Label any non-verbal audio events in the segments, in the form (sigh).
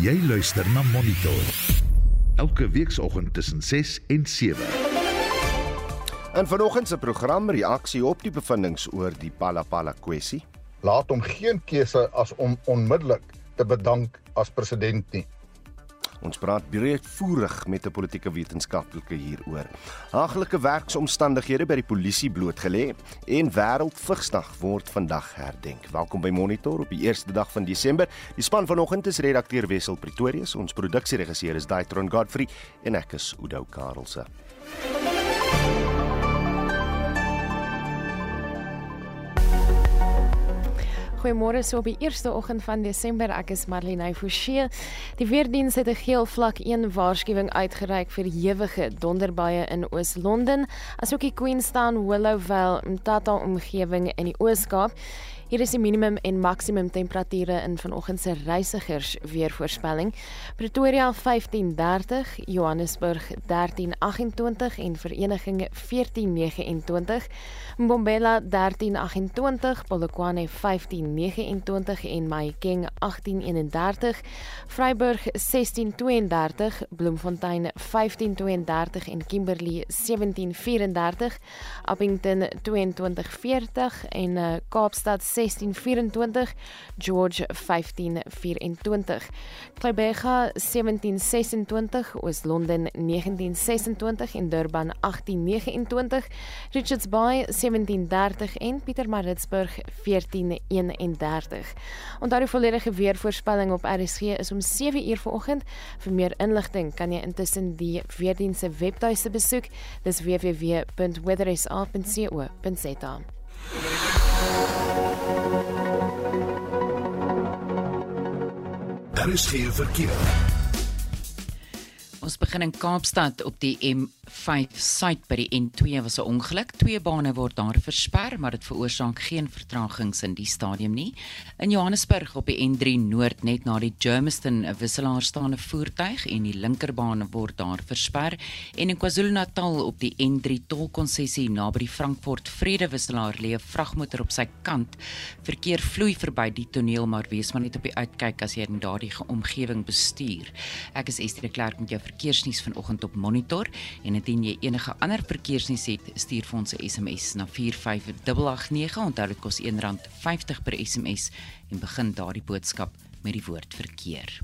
Jy luister na Monitor. Elke weekoggend tussen 6 en 7. In vanoggend se program reaksie op die bevindinge oor die Palapala kwessie. Laat hom geen keuse as om onmiddellik te bedank as president nie. Ons praat breedvoerig met 'n politieke wetenskaplike hieroor. Haglike werksomstandighede by die polisie blootgelê en Wêreldvigsdag word vandag herdenk. Welkom by Monitor op die eerste dag van Desember. Die span vanoggend is redakteur Wessel Pretorius, ons produksieregisseur is Daitron Godfrey en ek is Udo Karlse. Goeiemôre so op die eerste oggend van Desember. Ek is Marlene Forsie. Die weerdiens het 'n geel vlak 1 waarskuwing uitgereik vir ewige donderbuie in Oos-London, asook die Queenstown, Willowvale, Mthatha omgewing in die Oos-Kaap. Hier is die minimum en maksimum temperature in vanoggend se reisigers weervoorspelling. Pretoria 15:30, Johannesburg 13:28 en Vereniging 14:29. Mbombela 13:28, Polokwane 15:29 en Mahikeng 18:31. Vryburg 16:32, Bloemfontein 15:32 en Kimberley 17:34. Appington 22:40 en uh, Kaapstad 1624 George 1524 Kleinbega 1726 Oos-London 1926 en Durban 1829 Richards Bay 1730 en Pietermaritzburg 1431 Onthou die volledige weervoorspelling op RSG is om 7 uur vanoggend. Vir meer inligting kan jy intussen die weerdienste webtuiste besoek. Dis www.weatherisa.co.za Daar is geen verkeer. Ons begin in Kaapstad op die M5 suid by die N2 was 'n ongeluk. Twee bane word daar versper, maar dit veroorsaak geen vertragings in die stadium nie. In Johannesburg op die N3 noord net na die Germiston 'n wisselaar staande voertuig en die linkerbaan word daar versper en in KwaZulu-Natal op die N3 tolkonsessie naby die Frankfurt Vrede wisselaar lê 'n vragmotor op sy kant. Verkeer vloei verby die toneel, maar wees maar net op die uitkyk as jy in daardie omgewing bestuur. Ek is Estie de Klerk met jou verkeersnuus vanoggend op Monitor en indien jy enige ander verkeersnuus het, stuur vir ons 'n SMS na 45889. Onthou dit kos R1.50 per SMS en begin daardie boodskap met die woord verkeer.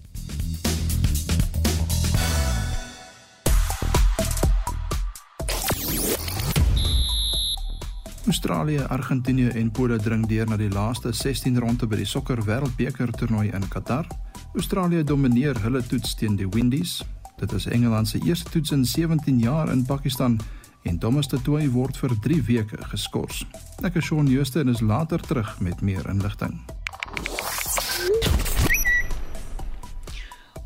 Australië, Argentinië en Pole dring deur na die laaste 16 ronde by die sokker wêreldbeker toernooi in Qatar. Australië domineer hulle toets teen die Windies. Dit is Engeland se eerste toets in 17 jaar in Pakistan en Thomas Tutoy word vir 3 weke geskort. Ek is Shaun Jooste en is later terug met meer inligting.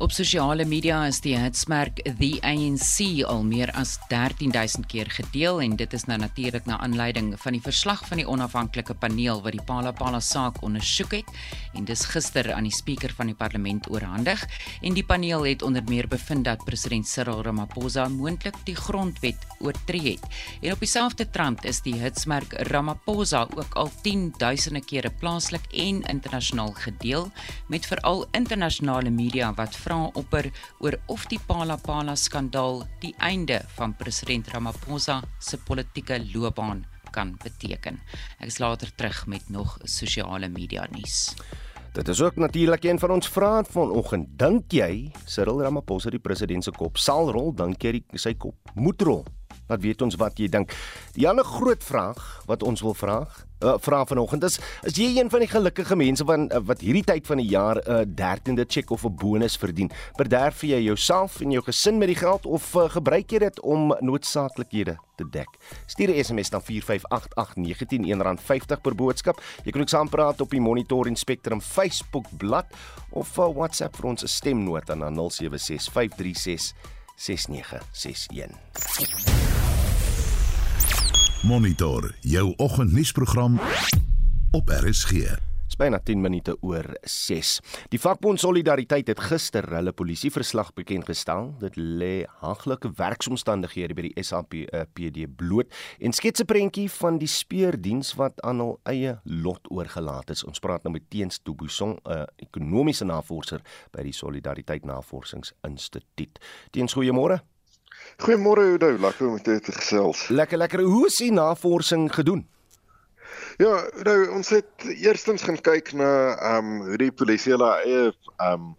Op sosiale media is die hitsmerk The ANC al meer as 13000 keer gedeel en dit is nou natuurlik na aanleiding van die verslag van die onafhanklike paneel wat die Palapala saak ondersoek het en dis gister aan die spreker van die parlement oorhandig en die paneel het onder meer bevind dat president Cyril Ramaphosa moontlik die grondwet oortree het. En op dieselfde trant is die hitsmerk Ramaphosa ook al 10000 kere plaaslik en internasionaal gedeel met veral internasionale media wat vra opper oor of die Palapala skandaal die einde van president Ramaphosa se politieke loopbaan kan beteken. Ek is later terug met nog sosiale media nuus. Dit is ook natuurlik een van ons vrae vanoggend. Dink jy Cyril Ramaphosa die president se kop sal rol? Dink jy die, sy kop moet rol? Laat weet ons wat jy dink. Die ander groot vraag wat ons wil vra, uh, vra vanoggend is: is jy een van die gelukkige mense van uh, wat hierdie tyd van die jaar 'n uh, 13de cheque of 'n bonus verdien? Bederf jy jouself en jou gesin met die geld of uh, gebruik jy dit om noodsaaklikhede te dek? Stuur 'n SMS na 4588919 R50 per boodskap. Jy kan ook saampraat op die Monitor en Spectrum Facebook bladsy of uh, WhatsApp vir ons 'n stemnota na 076536 6961. Monitor jou oggendnuusprogram op RSG. Dis byna 10 minute oor 6. Die vakbond Solidariteit het gister hulle polisieverslag bekend gestel. Dit lê haglike werksomstandighede by die SAPD bloot en skets 'n prentjie van die speurdiens wat aan hul eie lot oorgelaat is. Ons praat nou met Teens Tobusong, 'n ekonomiese navorser by die Solidariteit Navorsingsinstituut. Teens, goeiemôre. Goeiemôre Oudo, lekker om dit te gesels. Lekker lekker. Hoe is die navorsing gedoen? Ja, nou ons het eerstens gaan kyk na ehm um, hoe die polisie hulle eie ehm um,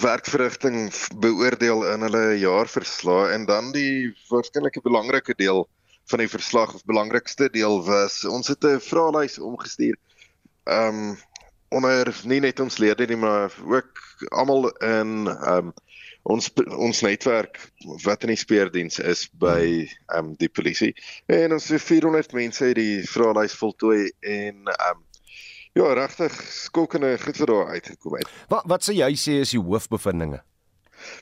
werkverrigting beoordeel in hulle jaarverslag en dan die waarskynlik 'n belangrike deel van die verslag of belangrikste deel was ons het 'n vraelys omgestuur ehm um, onder nie net ons lede nie maar ook almal in ehm um, ons ons netwerk wat in die speurdiens is by ehm um, die polisie en ons het 400 mense uit die vraelys voltooi en ehm um, ja regtig skokkende goed wat daar uitgekom het. Wat wat sê jy sê is die hoofbevindinge?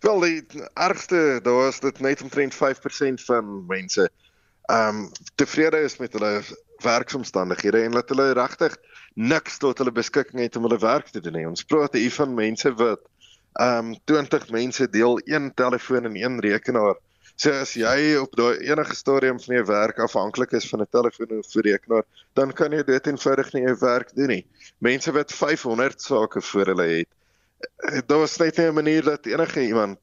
Wel die ergste daar was dit net omtrent 5% van mense ehm um, tevrede is met hulle werksomstandighede en dat hulle regtig niks tot hulle beskikking het om hulle werk te doen nie. Ons praat hier van mense wat um 20 mense deel een telefoon en een rekenaar. So as jy op daai enige stadium van jou werk afhanklik is van 'n telefoon of 'n rekenaar, dan kan jy dit eenvoudig nie jou werk doen nie. Mense wat 500 sake voor hulle het. Eh, daar was net nie 'n manier dat enige iemand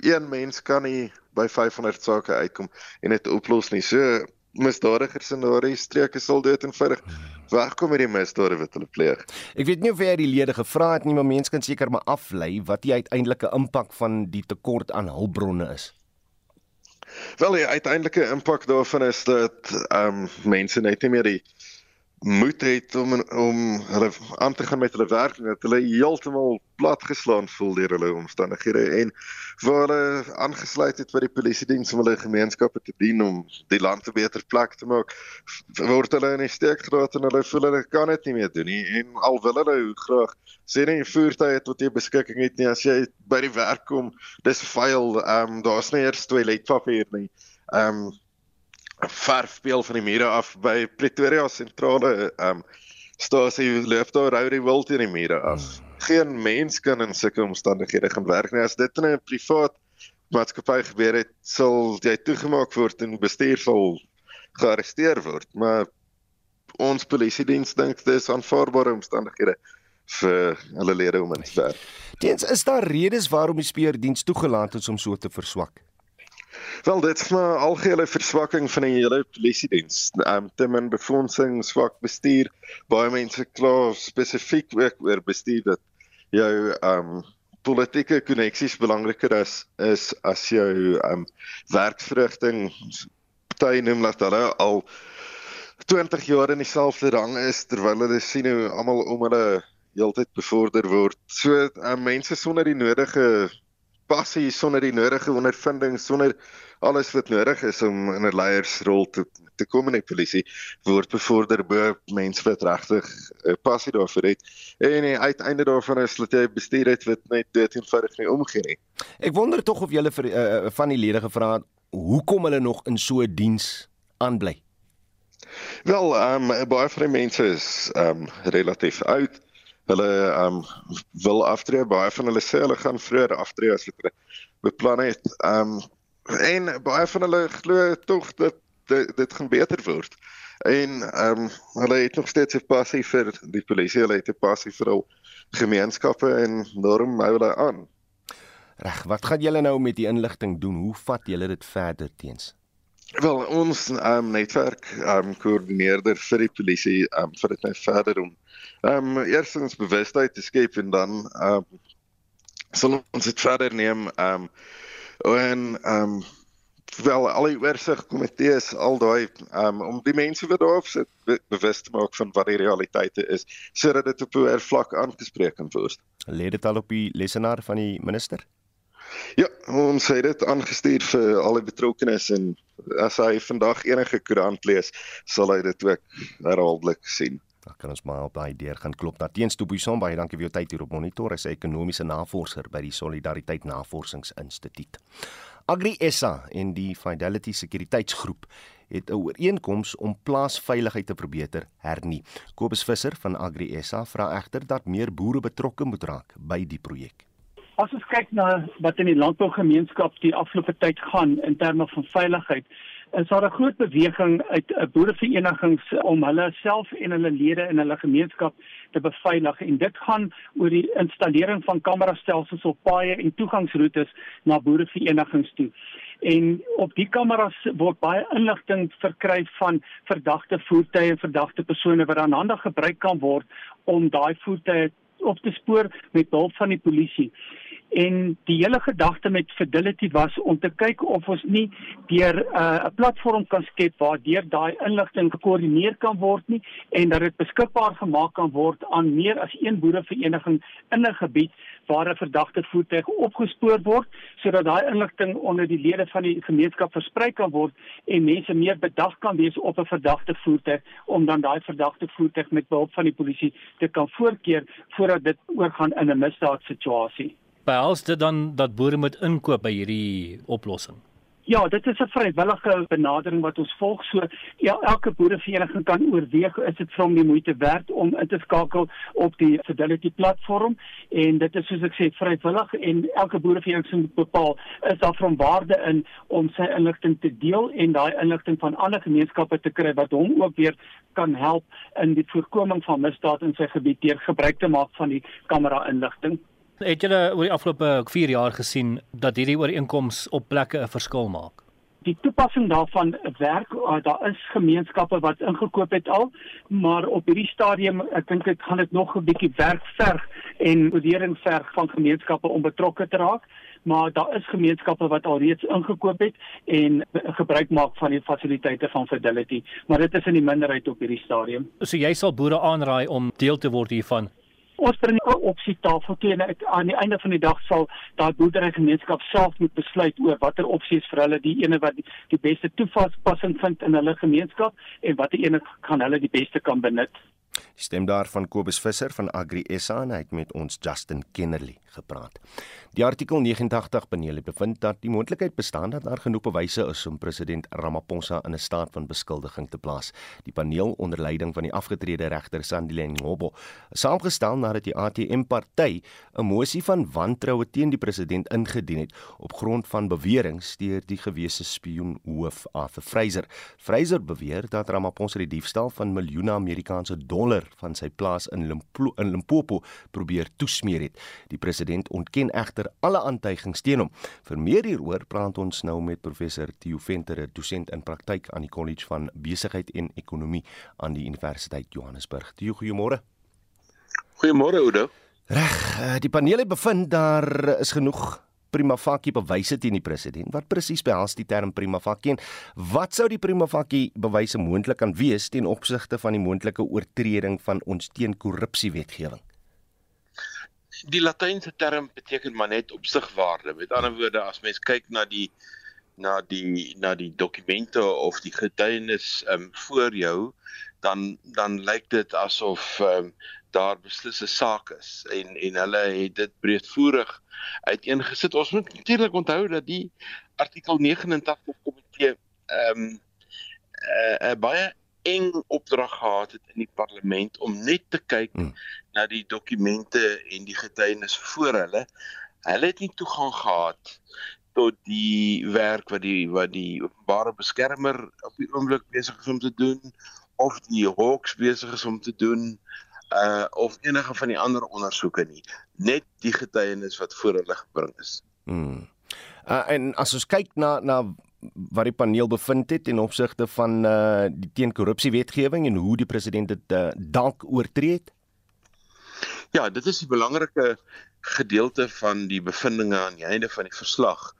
een mens kan nie by 500 sake uitkom en dit oplos nie. So misdadigers in daardie streke sal dit eenvoudig wegkom met die misdade wat hulle pleeg. Ek weet nie of jy die lede gevra het nie, maar mense kan seker maar aflei wat die uiteindelike impak van die tekort aan hulpbronne is. Wel, die uiteindelike impak daarvan is dat ehm um, mense net nie meer die moed het om om hulle aan te gaan met hulle werk en dat hulle heeltemal platgeslaan voel deur hulle omstandighede en waar hulle aangesluit het by die polisie diens om hulle gemeenskappe te dien om die land 'n beter plek te maak word hulle in steek gelaat en hulle voel hulle kan dit nie meer doen nie. En al wil hulle hoe graag sê net 'n voertuig het wat jy beskikking het nie as jy by die werk kom dis vuil ehm um, daar's nie eers toiletpapier nie. Ehm um, verf speel van die mure af by Pretoria sentrale ehm um, stasie loop daar Rowdy Wild in die mure af. Geen mens kan in sulke omstandighede gaan werk nie. As dit in 'n privaat maatskappy gebeur het, sal jy toegemaak word en bestuur sal gearresteer word. Maar ons polisie diens dink dit is aanvaarbare omstandighede vir hulle lede om in te werk. Diens, is daar redes waarom die speurdiens toegelaat is om so te verswak? Wel dit is maar algehele verswakking van die hele polisie diens. Ehm um, te min befondsing, swak bestuur. Baie mense kla spesifiek ook oor bestuur dat jou ehm um, politieke koneksies belangriker is is as jou ehm um, werksverrigting. Party noem dat hulle al 20 jaar in dieselfde rang is terwyl hulle sien hoe almal om hulle heeltyd bevorder word. So um, mense sonder die nodige passie, sonder die nodige ondervinding, sonder alles wat nodig is om in 'n leiersrol te te kom in die polisie word bevorder bo mense wat regtig 'n uh, passie daarvoor het en die uiteinde daarvan is dat jy bestuur het wat net dit eenvoudig nie omgee nie. Ek wonder tog of julle vir uh, van die lede gevra het hoekom hulle nog in so 'n diens aanbly. Wel, ehm um, baie van die mense is ehm um, relatief oud. Hulle um, wil aftree, baie van hulle sê hulle gaan vroeër aftree as hulle beplan het. Um, en baie van hulle glo tog dat dit, dit gaan beter word. En um, hulle het nog steeds 'n passie vir die polisie, hulle het 'n passie vir hul gemeenskappe en daarom hou hulle aan. Reg, wat gaan julle nou met die inligting doen? Hoe vat julle dit verder teens? Wel, ons um, netwerk um, koördineerder vir die polisie um, vir dit nou verder om um, eerstens bewustheid te skep en dan um, sal ons dit verder neem um, en ehm um, wel al die oorsig komitees al daai um, om die mense wat daar sit be bewus te maak van wat die realiteite is sodat dit op 'n vlak aangespreek kan word. Lê dit al op die lesenaar van die minister? Ja, ons het dit aangestuur vir al die betrokkenes en as hy vandag enige koerant lees, sal hy dit ook herhaaldelik sien. Dan kan ons maar op daai deur gaan klop. Nateens Tobuison, baie dankie vir jou tyd hier op Monitor. Hy is 'n ekonomiese navorser by die Solidariteit Navorsingsinstituut. Agri SA en die Fidelity Sekuriteitsgroep het 'n ooreenkoms om plaasveiligheid te verbeter hernie. Kobus Visser van Agri SA vra egter dat meer boere betrokke moet raak by die projek. As ons kyk na wat in die landbougemeenskap die afgelope tyd gaan in terme van veiligheid, is daar 'n groot beweging uit uh, boereverenigings om hulle self en hulle lede in hulle gemeenskap te beveilig en dit gaan oor die installering van kamerastelsels op paaie en toegangsroetes na boereverenigings toe. En op die kameras word baie inligting verkry van verdagte voertuie en verdagte persone wat aan hande gebruik kan word om daai voertuie op te spoor met hulp van die polisie. En die hele gedagte met Fidelity was om te kyk of ons nie deur uh, 'n uh, platform kan skep waar deur daai inligting gekoördineer kan word nie en dat dit beskikbaar gemaak kan word aan meer as een boerevereniging in 'n gebied waar 'n verdagte voertuig opgespoor word sodat daai inligting onder die lede van die gemeenskap versprei kan word en mense meer bedag kan wees op 'n verdagte voertuig om dan daai verdagte voertuig met behulp van die polisie te kan voorkeer voordat dit oorgaan in 'n misdaadsituasie behels dit dan dat boere moet inkoop by hierdie oplossing? Ja, dit is 'n vrywillige benadering wat ons volg. So ja, elke boerevereniging kan oorweeg is dit vir hom die moeite werd om in te skakel op die Fidelity platform en dit is soos ek sê vrywillig en elke boerevereniging moet bepaal is daar van waarde in om sy inligting te deel en daai inligting van ander gemeenskappe te kry wat hom ook weer kan help in die voorkoming van misdaad in sy gebied deur gebruik te maak van die kamera inligting. Het julle oor die afgelope 4 jaar gesien dat hierdie ooreenkoms op plekke 'n verskil maak? Die toepassing daarvan werk, uh, daar is gemeenskappe wat ingekoop het al, maar op hierdie stadium ek dink dit gaan dit nog 'n bietjie werk verg en oordeering verg van gemeenskappe om betrokke te raak maar daar is gemeenskappe wat alreeds ingekoop het en gebruik maak van die fasiliteite van Fidelity, maar dit is in die minderheid op hierdie stadium. So jy sal boere aanraai om deel te word hiervan Ons bring 'n opsie tafel toe en aan die einde van die dag sal daai boerderygemeenskap self moet besluit oor watter opsies vir hulle die ene wat die, die beste toepassing vind in hulle gemeenskap en watter ene kan hulle die beste kan benut. Die stem daarvan Kobus Visser van Agri SA en hy het met ons Justin Kennerly gepraat. Die artikel 89 paneel het bevind dat die moontlikheid bestaan dat daar genoeg bewyse is om president Ramaphosa in 'n staat van beskuldiging te plaas. Die paneel onder leiding van die afgetrede regter Sandile Ngobo, saamgestel nadat die ATM-party 'n mosie van wantroue teen die president ingedien het op grond van beweringe deur die gewese spioen hoof Arthur Fraser. Fraser beweer dat Ramaphosa die diefstal van miljoene Amerikaanse dollar van sy plaas in Limpopo, in Limpopo probeer toesmeer het. Die president ontken egter alle aantuigings teen hom. Vir meer hieroor praat ons nou met professor Theo Venter, dosent in praktyk aan die College van Besigheid en Ekonomie aan die Universiteit Johannesburg. Theo, goeiemôre. Goeiemôre Oudo. Reg, eh, die paneel het bevind daar is genoeg prima facie bewyse teen die president. Wat presies behels die term prima facie en wat sou die prima facie bewyse moontlik kan wees ten opsigte van die moontlike oortreding van ons teenkorrupsie wetgewing? die latynse term beteken maar net opsigwaarde. Met ander woorde, as mens kyk na die na die na die dokumente of die getuienis um voor jou, dan dan lyk dit asof um daar beslis 'n saak is en en hulle het dit breedvoerig uiteengesit. Ons moet natuurlik onthou dat die artikel 89 komitee um 'n uh, uh, baie eng opdrag gehad het in die parlement om net te kyk hmm. na die dokumente en die getuienis voor hulle. Hulle het nie toegang gehad tot die werk wat die wat die openbare beskermer op die oomblik besig is om te doen of die Hawks besig is om te doen uh of enige van die ander ondersoeke nie net die getuienis wat voor hulle gebring is. Hmm. Uh, en as ons kyk na na wat die paneel bevind het in opsigte van uh die teenkorrupsie wetgewing en hoe die president dit uh, dalk oortree het? Ja, dit is die belangrike gedeelte van die bevindinge aan die einde van die verslag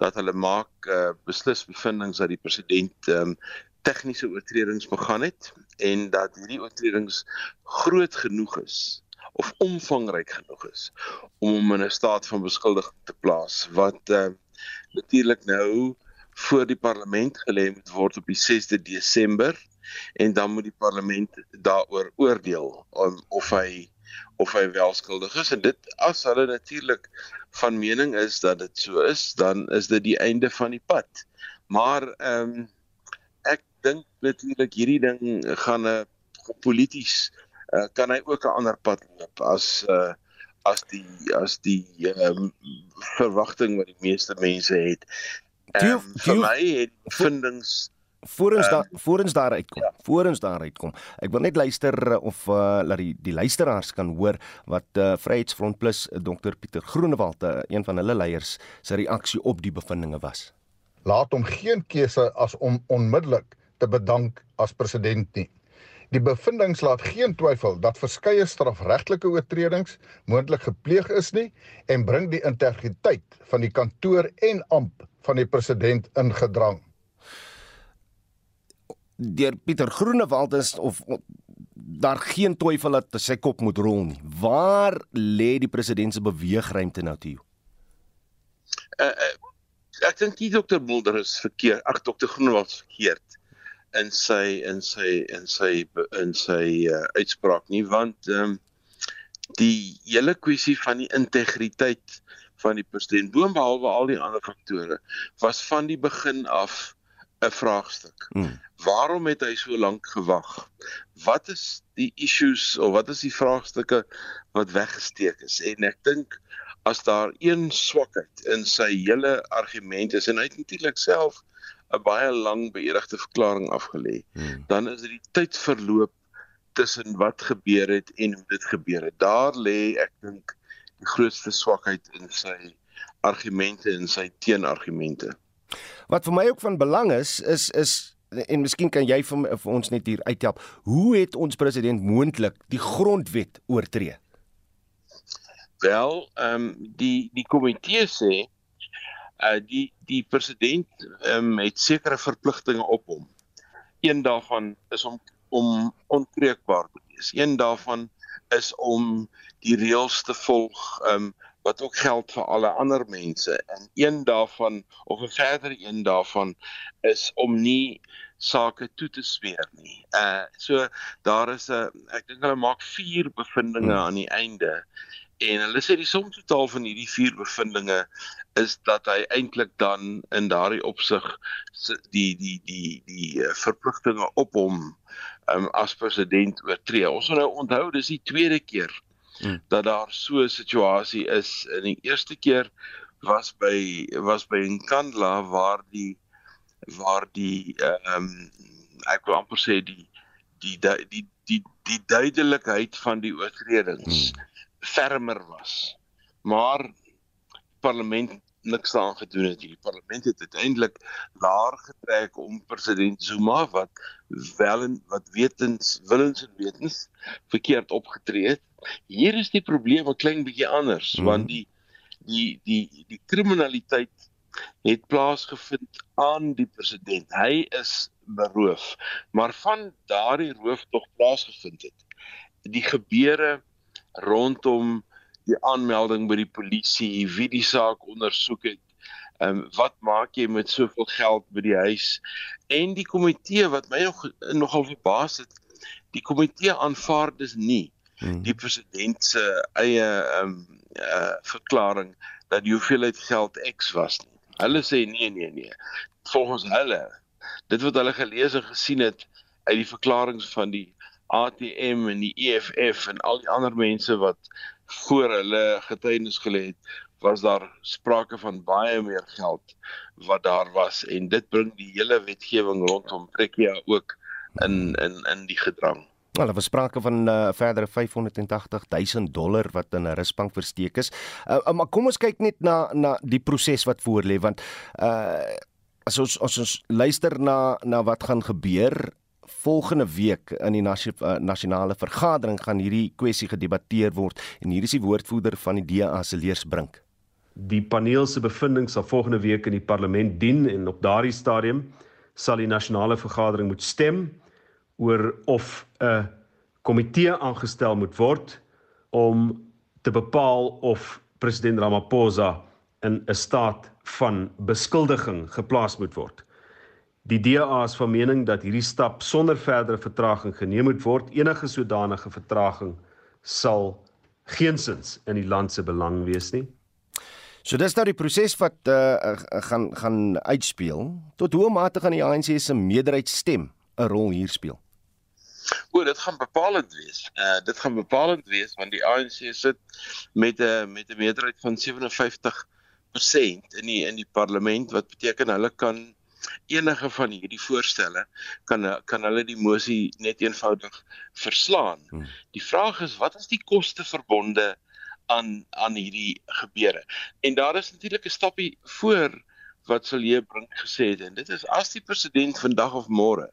dat hulle maak uh beslis bevindinge dat die president um tegniese oortredings begaan het en dat hierdie oortredings groot genoeg is of omvangryk genoeg is om hom in 'n staat van beskuldiging te plaas wat uh natuurlik nou voor die parlement gelê moet word op die 6de Desember en dan moet die parlement daaroor oordeel om of hy of hy wel skuldig is. En dit as hulle natuurlik van mening is dat dit so is dan is dit die einde van die pad. Maar ehm um, dink natuurlik hierdie ding gaan 'n uh, polities uh, kan hy ook 'n ander pad loop as uh, as die as die um, verwagting wat die meeste mense het. Um, vir my het vindings Voorens um, daar voorens daar uitkom. Ja. Voorens daar uitkom. Ek wil net luister of uh laat die die luisteraars kan hoor wat uh Vryheidsfront Plus uh, Dr Pieter Groenewald, uh, een van hulle leiers, se reaksie op die bevindinge was. Laat hom geen keuse as om onmiddellik te bedank as president nie. Die bevindinge laat geen twyfel dat verskeie strafregtelike oortredings moontlik gepleeg is nie en bring die integriteit van die kantoor en amp van die president in gedrang deur Pieter Groenewald is of daar geen twyfel dat sy kop moet rol nie. Waar lê die president se beweegruimte nou toe? Uh, uh, ek dink die dokter Mulder is verkeerd. Ag dokter Groenewald is verkeerd in sy in sy in sy in sy uh, uitspraak nie want ehm um, die hele kwessie van die integriteit van die president boonbehalwe al die ander faktore was van die begin af 'n vraagstuk. Hmm. Waarom het hy so lank gewag? Wat is die issues of wat is die vraagstukke wat weggesteek is? En ek dink as daar een swakheid in sy hele argument is en hy het natuurlik self 'n baie lang beëdigde verklaring afgelê, hmm. dan is dit die tydverloop tussen wat gebeur het en hoe dit gebeur het. Daar lê ek dink die grootste swakheid in sy argumente en sy teenargumente. Wat vir my ook van belang is is is en miskien kan jy vir, vir ons net hier uithelp. Hoe het ons president moontlik die grondwet oortree? Wel, ehm um, die die komitee sê uh die die president um, het sekere verpligtinge op hom. Een daarvan is om om onkreukbaar te wees. Een daarvan is om die reëls te volg um, wat ook geld vir alle ander mense en een daarvan of 'n verder een daarvan is om nie sake toe te sweer nie. Uh so daar is 'n ek dink hulle maak 4 bevindinge hmm. aan die einde en hulle sê die som totaal van hierdie 4 bevindinge is dat hy eintlik dan in daardie opsig die die die die uh, verpligtinge op hom um, as president oortree. Ons moet nou onthou dis die tweede keer mm. dat daar so 'n situasie is. In die eerste keer was by was by Nkandla waar die waar die ehm um, ek wil amper sê die die die die die, die duidelikheid van die oortredings mm. fermer was. Maar parlement niks aan gedoen het. Die parlement het uiteindelik laer getrek om president Zuma wat wel en wat wetens willens en wetens verkeerd opgetree het. Hier is die probleem 'n klein bietjie anders mm. want die die die die kriminaliteit het plaasgevind aan die president. Hy is beroof. Maar van daardie roof tog plaasgevind het. Die gebeure rondom die aanmelding by die polisie, wie die saak ondersoek het. Ehm um, wat maak jy met soveel geld by die huis? En die komitee wat my nog nogal verbaas het, die komitee aanvaar dis nie hmm. die president se eie ehm um, uh, verklaring dat die hoeveelheid geld X was nie. Hulle sê nee nee nee. Volgens hulle dit wat hulle gelees en gesien het uit die verklaringe van die ATM en die EFF en al die ander mense wat voor hulle getuienis gelê het, was daar sprake van baie meer geld wat daar was en dit bring die hele wetgewing rondom Prekia ook in in in die gedrang. Wel, daar was sprake van 'n uh, verdere 580 000 dollar wat in 'n rusbank versteek is. Uh, uh, maar kom ons kyk net na na die proses wat voorlê want uh as ons as ons luister na na wat gaan gebeur volgende week in die uh, nasionale vergadering gaan hierdie kwessie gedebatteer word en hier is die woordvoerder van die DA se leersbrink. Die paneel se bevindinge sal volgende week in die parlement dien en op daardie stadium sal die nasionale vergadering moet stem oor of 'n komitee aangestel moet word om te bepaal of president Ramaphosa in 'n staat van beskuldiging geplaas moet word. Die DA is van mening dat hierdie stap sonder verdere vertraging geneem moet word. Enige sodanige vertraging sal geensins in die land se belang wees nie. So dis nou die proses wat uh, gaan gaan uitspeel. Tot hoe mate gaan die ANC se meerderheid stem 'n rol hier speel? O, dit gaan bepalend wees. Uh dit gaan bepalend wees want die ANC sit met 'n met 'n meerderheid van 57% in die in die parlement wat beteken hulle kan enige van hierdie voorstelle kan kan hulle die mosie net eenvoudig verslaan. Hmm. Die vraag is wat is die koste verbonde aan aan hierdie gebeure. En daar is natuurlik 'n stappie voor wat sal jy bring gesê het en dit is as die president vandag of môre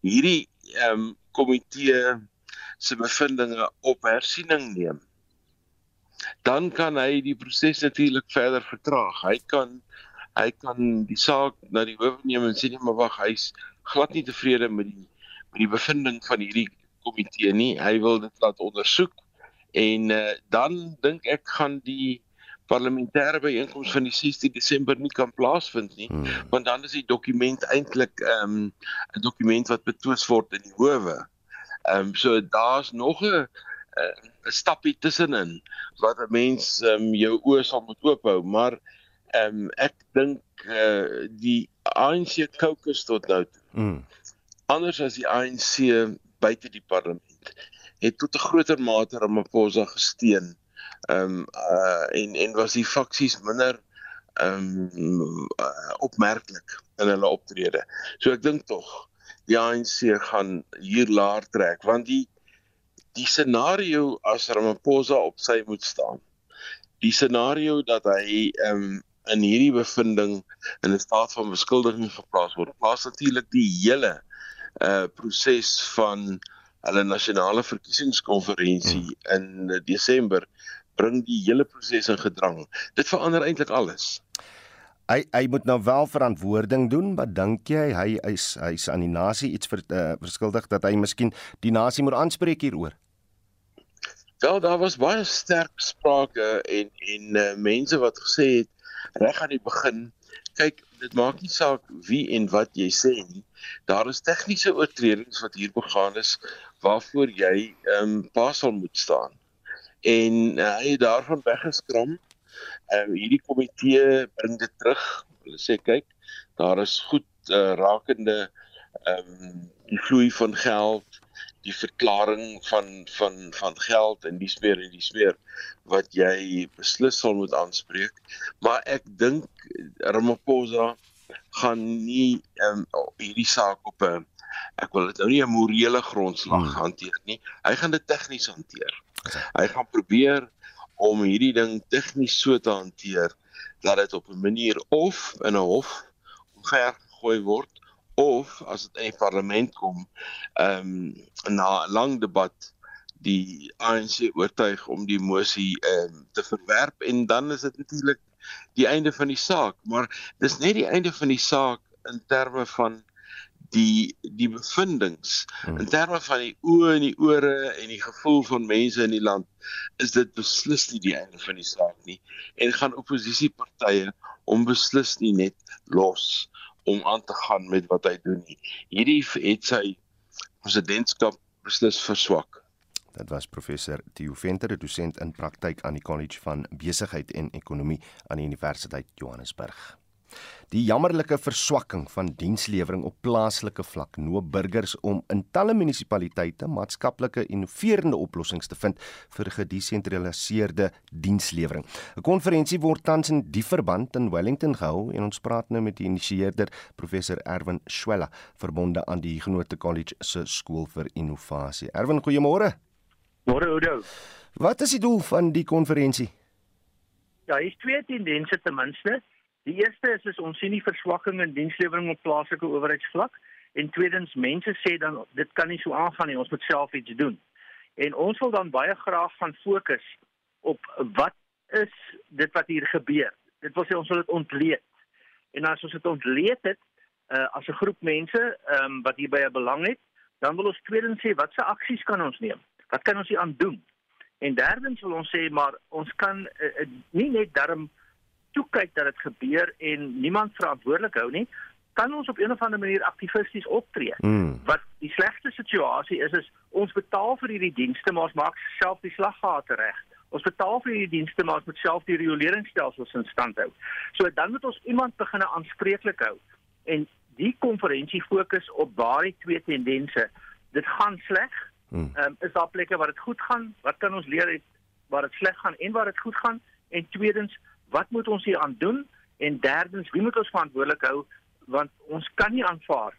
hierdie ehm um, komitee se bevindinge op hersiening neem dan kan hy die proses natuurlik verder vertraag. Hy kan hy kan die saak na die hof neem en sê nee maar wag hy's glad nie tevrede met die met die bevinding van hierdie komitee nie. Hy wil dit laat ondersoek En uh, dan dink ek gaan die parlementêre byeenkoms van die 16 Desember nie kan plaasvind nie, hmm. want dan is die dokument eintlik ehm, 'n um, dokument wat betwis word in die howe. Ehm um, so daar's nog 'n eh, 'n stappie tussenin wat 'n mens um, jou oë sal moet oophou, maar ehm um, ek dink uh, die ANC caucus tot nou toe. Hmm. Anders as die ANC buite die parlement het tot 'n groter mate Ramaphosa gesteun. Ehm um, uh en en was die faksies minder ehm um, uh, opmerklik in hulle optrede. So ek dink tog die ANC gaan hier laer trek want die die scenario as Ramaphosa op sy moet staan. Die scenario dat hy ehm um, in hierdie bevinding in 'n staat van beskuldiging geplaas word. Plaas natuurlik die hele uh proses van hulle nasionale verkiesingskonferensie hmm. in Desember bring die hele proses in gedrang. Dit verander eintlik alles. Hy hy moet nou wel verantwoording doen, maar dink jy hy hy's hy's aan die nasie iets vir uh, verskuldig dat hy miskien die nasie moet aanspreek hieroor? Wel, daar was baie sterk sprake en en uh, mense wat gesê het reg aan die begin, kyk, dit maak nie saak wie en wat jy sê nie. Daar is tegniese oortredings wat hier begaan is waarvoor jy ehm um, pas sal moet staan. En uh, hy het daarvan weggeskram. Ehm uh, hierdie komitee bring dit terug. Hulle sê kyk, daar is goed uh, rakende ehm um, die vloei van geld, die verklaring van van van geld en die smeer en die smeer wat jy beslis sal moet aanspreek. Maar ek dink Ramaphosa gaan nie um, hierdie saak op 'n ek wil dit nou nie 'n morele grondslag hmm. hanteer nie. Hy gaan dit tegnies hanteer. Hy gaan probeer om hierdie ding tegnies so te hanteer dat dit op 'n manier of in 'n hof omver gegooi word of as dit in die parlement kom ehm um, na 'n lang debat die ANC oortuig om die mosie ehm um, te verwerp en dan is dit natuurlik die einde van die saak. Maar dis net die einde van die saak in terme van die die bevindinge hmm. in terme van die oë en die ore en die gevoel van mense in die land is dit beslis nie die einde van die saak nie. En gaan oppositiepartye onbeslis nie net los om aan te gaan met wat hy doen nie hierdie het sy presidentskap beslis verswak Dit was professor Theo Venter, dosent in praktyk aan die College van Besigheid en Ekonomie aan die Universiteit Johannesburg. Die jammerlike verswakking van dienslewering op plaaslike vlak noop burgers om in talle munisipaliteite maatskaplike innoverende oplossings te vind vir gedesentraliseerde dienslewering. 'n Konferensie word tans in die verband in Wellington gehou en ons praat nou met die initieerder professor Erwin Schwella verbonde aan die Genote College se skool vir innovasie. Erwin, goeiemôre. Môre Oudo. Wat is die doel van die konferensie? Ja, is twee tendense ten minste. Die eerste is is ons sien nie verswakking in dienslewering op plaaslike owerheidsvlak en tweedens mense sê dan dit kan nie so aangaan nie, ons moet self iets doen. En ons wil dan baie graag van fokus op wat is dit wat hier gebeur. Dit wil sê ons wil dit ontleed. En as ons dit ontleed het uh, as 'n groep mense um, wat hierby 'n belang het, dan wil ons tweedens sê watse aksies kan ons neem? Wat kan ons hier aan doen? En derdens wil ons sê maar ons kan uh, uh, nie net darm toe kyk dat dit gebeur en niemand verantwoordelik hou nie, kan ons op 'n of ander manier aktivisties optree. Mm. Wat die slegste situasie is is ons betaal vir hierdie dienste maar ons maak self die slaggate reg. Ons betaal vir hierdie dienste, maar ons moet self die rioleringsstelsels in stand hou. So dan moet ons iemand begine aanspreeklik hou. En die konferensie fokus op daardie twee tendense. Dit gaan sleg. Hmm. Ehm um, is daar plekke waar dit goed gaan? Wat kan ons leer uit waar dit sleg gaan en waar dit goed gaan? En tweedens, wat moet ons hier aan doen? En derdens, wie moet ons verantwoordelik hou want ons kan nie aanvaar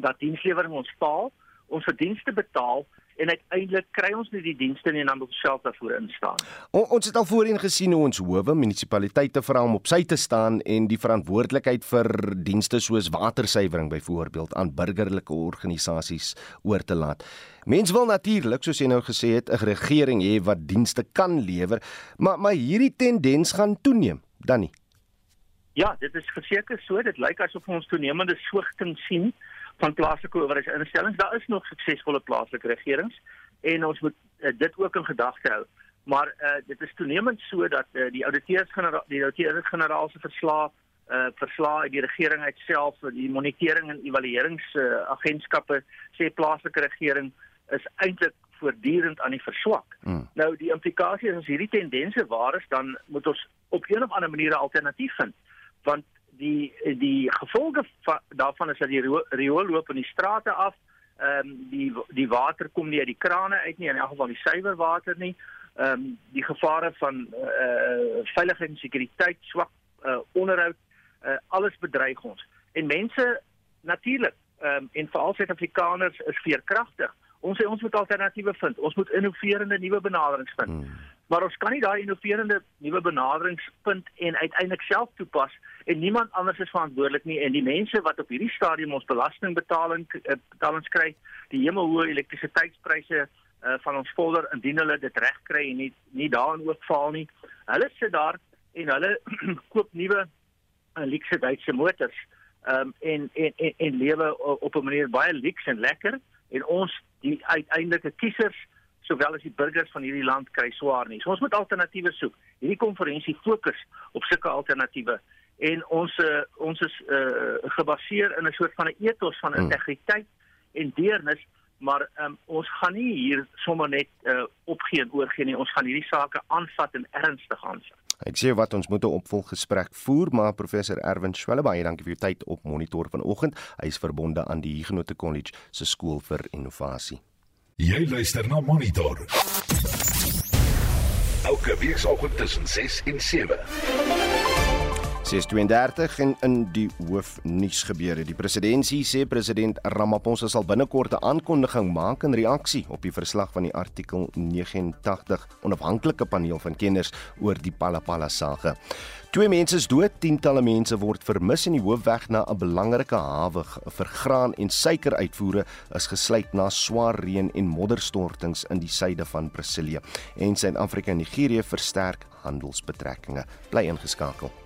dat dienslewering ons faal, ons verdienste betaal en uiteindelik kry ons nie die dienste nie en dan moet ons self daarvoor instaan. O, ons het al voorheen gesien hoe ons howe munisipaliteite vra om op sy te staan en die verantwoordelikheid vir dienste soos watersuiwering byvoorbeeld aan burgerlike organisasies oor te laat. Mense wil natuurlik, soos jy nou gesê het, 'n regering hê wat dienste kan lewer, maar maar hierdie tendens gaan toeneem, dan nie. Ja, dit is verseker so, dit lyk asof ons toenemende swigting sien van plaaslike owerheidsinstellings. Daar is nog suksesvolle plaaslike regerings en ons moet uh, dit ook in gedagte hou. Maar uh, dit is toenemend so dat uh, die ouditeurs-generaal die ouditeurs-generaal se verslae uh verslae uit die regering uitself die monitering en evalueringsagentskappe uh, sê plaaslike regering is eintlik voortdurend aan die verswak. Hmm. Nou die implikasie is as hierdie tendense waar is dan moet ons op een of ander manier 'n alternatief vind want die die gevolge va, daarvan is dat die riool loop in die strate af. Ehm um, die die water kom nie uit die krane uit nie in elk geval die suiwer water nie. Ehm um, die gevare van eh uh, veiligheid en sekuriteit, swak uh, onderhoud, uh, alles bedreig ons. En mense natuurlik ehm um, en veral Suid-Afrikaners is veerkragtig. Ons sê ons moet alternatiewe vind. Ons moet innoverende nuwe benaderings vind. Hmm. Maar ons kan nie daai innoverende nuwe benaderingspunt en uiteindelik self toepas en niemand anders is verantwoordelik nie en die mense wat op hierdie stadium ons belastingbetaling eh, betalings kry, die hemelhoë elektrisiteitspryse uh, van ons volder indien hulle dit reg kry en nie nie daarin ook val nie. Hulle sit daar en hulle (clears throat) koop nuwe uh, luxe Duitse motors um, en, en en en lewe op 'n manier baie luxe en lekker en ons die uiteindelike kiesers sowel as die burgers van hierdie land kry swaar nie. So ons moet alternatiewe soek. Hierdie konferensie fokus op sulke alternatiewe en ons uh, ons is uh, gebaseer in 'n soort van 'n ethos van hmm. integriteit en deernis, maar um, ons gaan nie hier sommer net uh, opgee en oorgee nie. Ons gaan hierdie sake aanvat en ernstig aanvat. Ek sê wat ons moet 'n opvolggesprek voer, maar professor Erwin Swelle baie dankie vir u tyd op monitor vanoggend. Hy is verbonde aan die Huguenot College se skool vir innovasie. Jy luister na Monitor. Elke week saam tussen 6 en 7. 632 en in die hoofnuus gebeure. Die presidentsie sê president Ramaphosa sal binnekort 'n aankondiging maak in reaksie op die verslag van die artikel 89 onafhanklike paneel van kenners oor die Palapala saga. Twee mense is dood, tientalle mense word vermis en die hoofweg na 'n belangrike hawe vir graan en suikeruitvoere is gesluit na swaar reën en modderstortings in die suide van Brasilia. En Suid-Afrika en Nigerië versterk handelsbetrekkinge. Bly ingeskakel.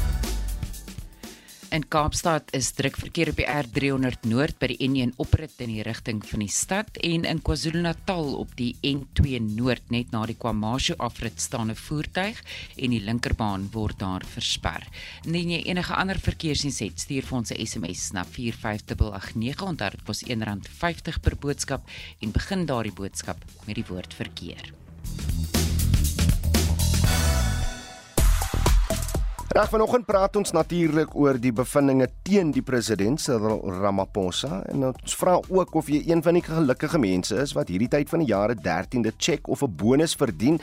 In Kaapstad is druk verkeer op die R300 Noord by die N1 oprit in die rigting van die stad en in KwaZulu-Natal op die N2 Noord net na die KwaMashu afrit staan 'n voertuig en die linkerbaan word daar versper. Indien jy enige ander verkeersnuus het, stuur vir ons 'n SMS na 45889 onthou dit kos R1.50 per boodskap en begin daardie boodskap met die woord verkeer. Reg vanoggend praat ons natuurlik oor die bevindinge teen die president Cyril Ramaphosa en ons vra ook of jy een van die gelukkige mense is wat hierdie tyd van die jare 13de cheque of 'n bonus verdien.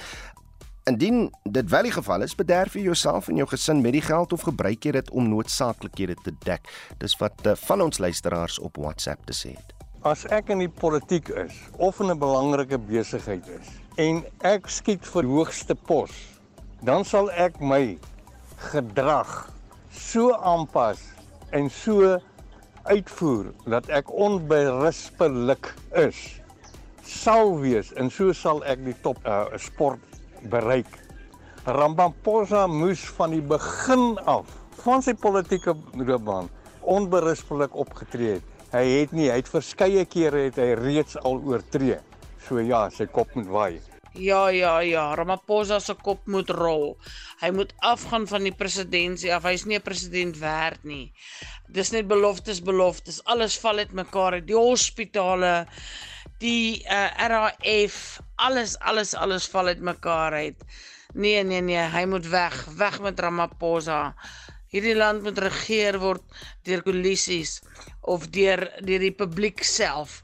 Indien dit wel die geval is, bederf jy jouself en jou gesin met die geld of gebruik jy dit om noodsaaklikhede te dek? Dis wat uh, van ons luisteraars op WhatsApp te sê het. As ek in die politiek is of in 'n belangrike besigheid is en ek skiet vir hoogste pos, dan sal ek my gedrag so aanpas en so uitvoer dat ek onberispelik is sal wees en so sal ek die top uh, sport bereik. Ramaphosa moes van die begin af van sy politieke loopbaan onberispelik opgetree het. Hy het nie, hy het verskeie kere het hy reeds al oortree. So ja, sy kop moet waai. Ja, ja, ja, Ramaphosa se kop moet rol. Hy moet afgaan van die presidentskap af. Hy's nie 'n president werd nie. Dis net beloftes, beloftes. Alles val uit mekaar. Die hospitale, die uh, eh, RAF, alles, alles, alles val uit mekaar uit. Nee, nee, nee, hy moet weg, weg met Ramaphosa. Hierdie land moet regeer word deur koalisies of deur die republiek self.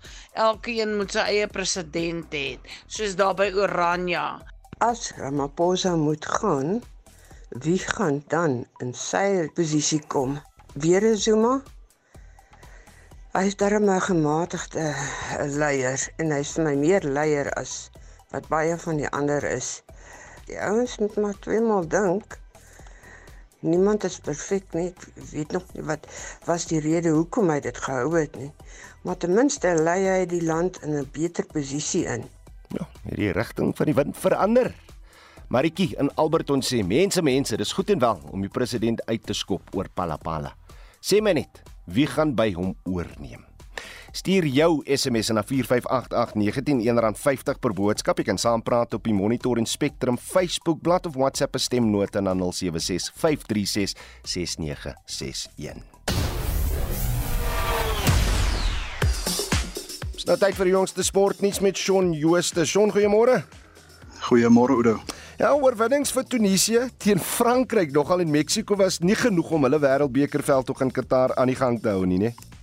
Elkeen moet sy eie president hê, soos daar by Oranje. As Ramaphosa moet gaan, wie gaan dan in sy posisie kom? Weer Zuma? Hy is darem 'n gematigde leier en hy's vir my meer leier as wat baie van die ander is. Die ouens moet maar tweemaal dink. Niemand is perfek nie. Ek weet nog nie wat was die rede hoekom hy dit gehou het nie. Maar ten minste lei hy die land in 'n beter posisie in. Ja, hierdie rigting van die wind verander. Maritjie in Alberton sê mense mense, dis goed en wel om die president uit te skop oor Palapala. Sê my net, wie gaan by hom oorneem? Stuur jou SMS na 4588919 R50 per boodskap. Jy kan saampraat op die Monitor en Spectrum Facebook bladsy of WhatsApp stemnota na 0765366961. Nou tyd vir die jongste sportnuus met Shaun Jooste. Shaun, goeiemôre. Goeiemôre Oudo. Ja, oorwinnings vir Tunesië teen Frankryk nogal en Mexiko was nie genoeg om hulle wêreldbekerveld tog in Qatar aan die gang te hou nie, né? Nee?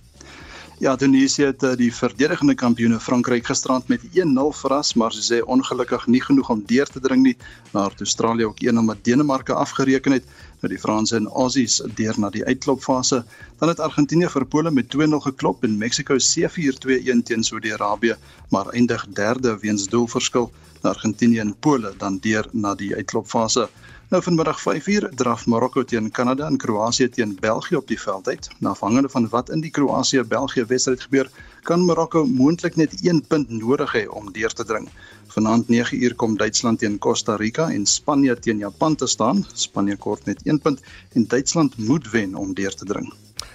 Ja, Tunesië het eh, die verdedigende kampioene Frankryk gisterand met 1-0 verras, maar sy sê ongelukkig nie genoeg om deur te dring nie. Nadat Australië ook 1-0 met Denemarke afgereken het, nou die Franse en Aussies deur na die uitklopfase. Dan het Argentinië vir Pole met 2-0 geklop en Mexico 7-4-2-1 teen Saudi-Arabië, maar eindig derde weens doelverskil. Argentinië en Pole dan deur na die uitklopfase. Nou vanmiddag 5uur draf Marokko teen Kanada en Kroasie teen België op die veld uit. Na afhangende van wat in die Kroasie-België wedstryd gebeur, kan Marokko moontlik net 1 punt nodig hê om deur te dring. Vanaand 9uur kom Duitsland teen Costa Rica en Spanje teen Japan te staan. Spanje kort net 1 punt en Duitsland moet wen om deur te dring.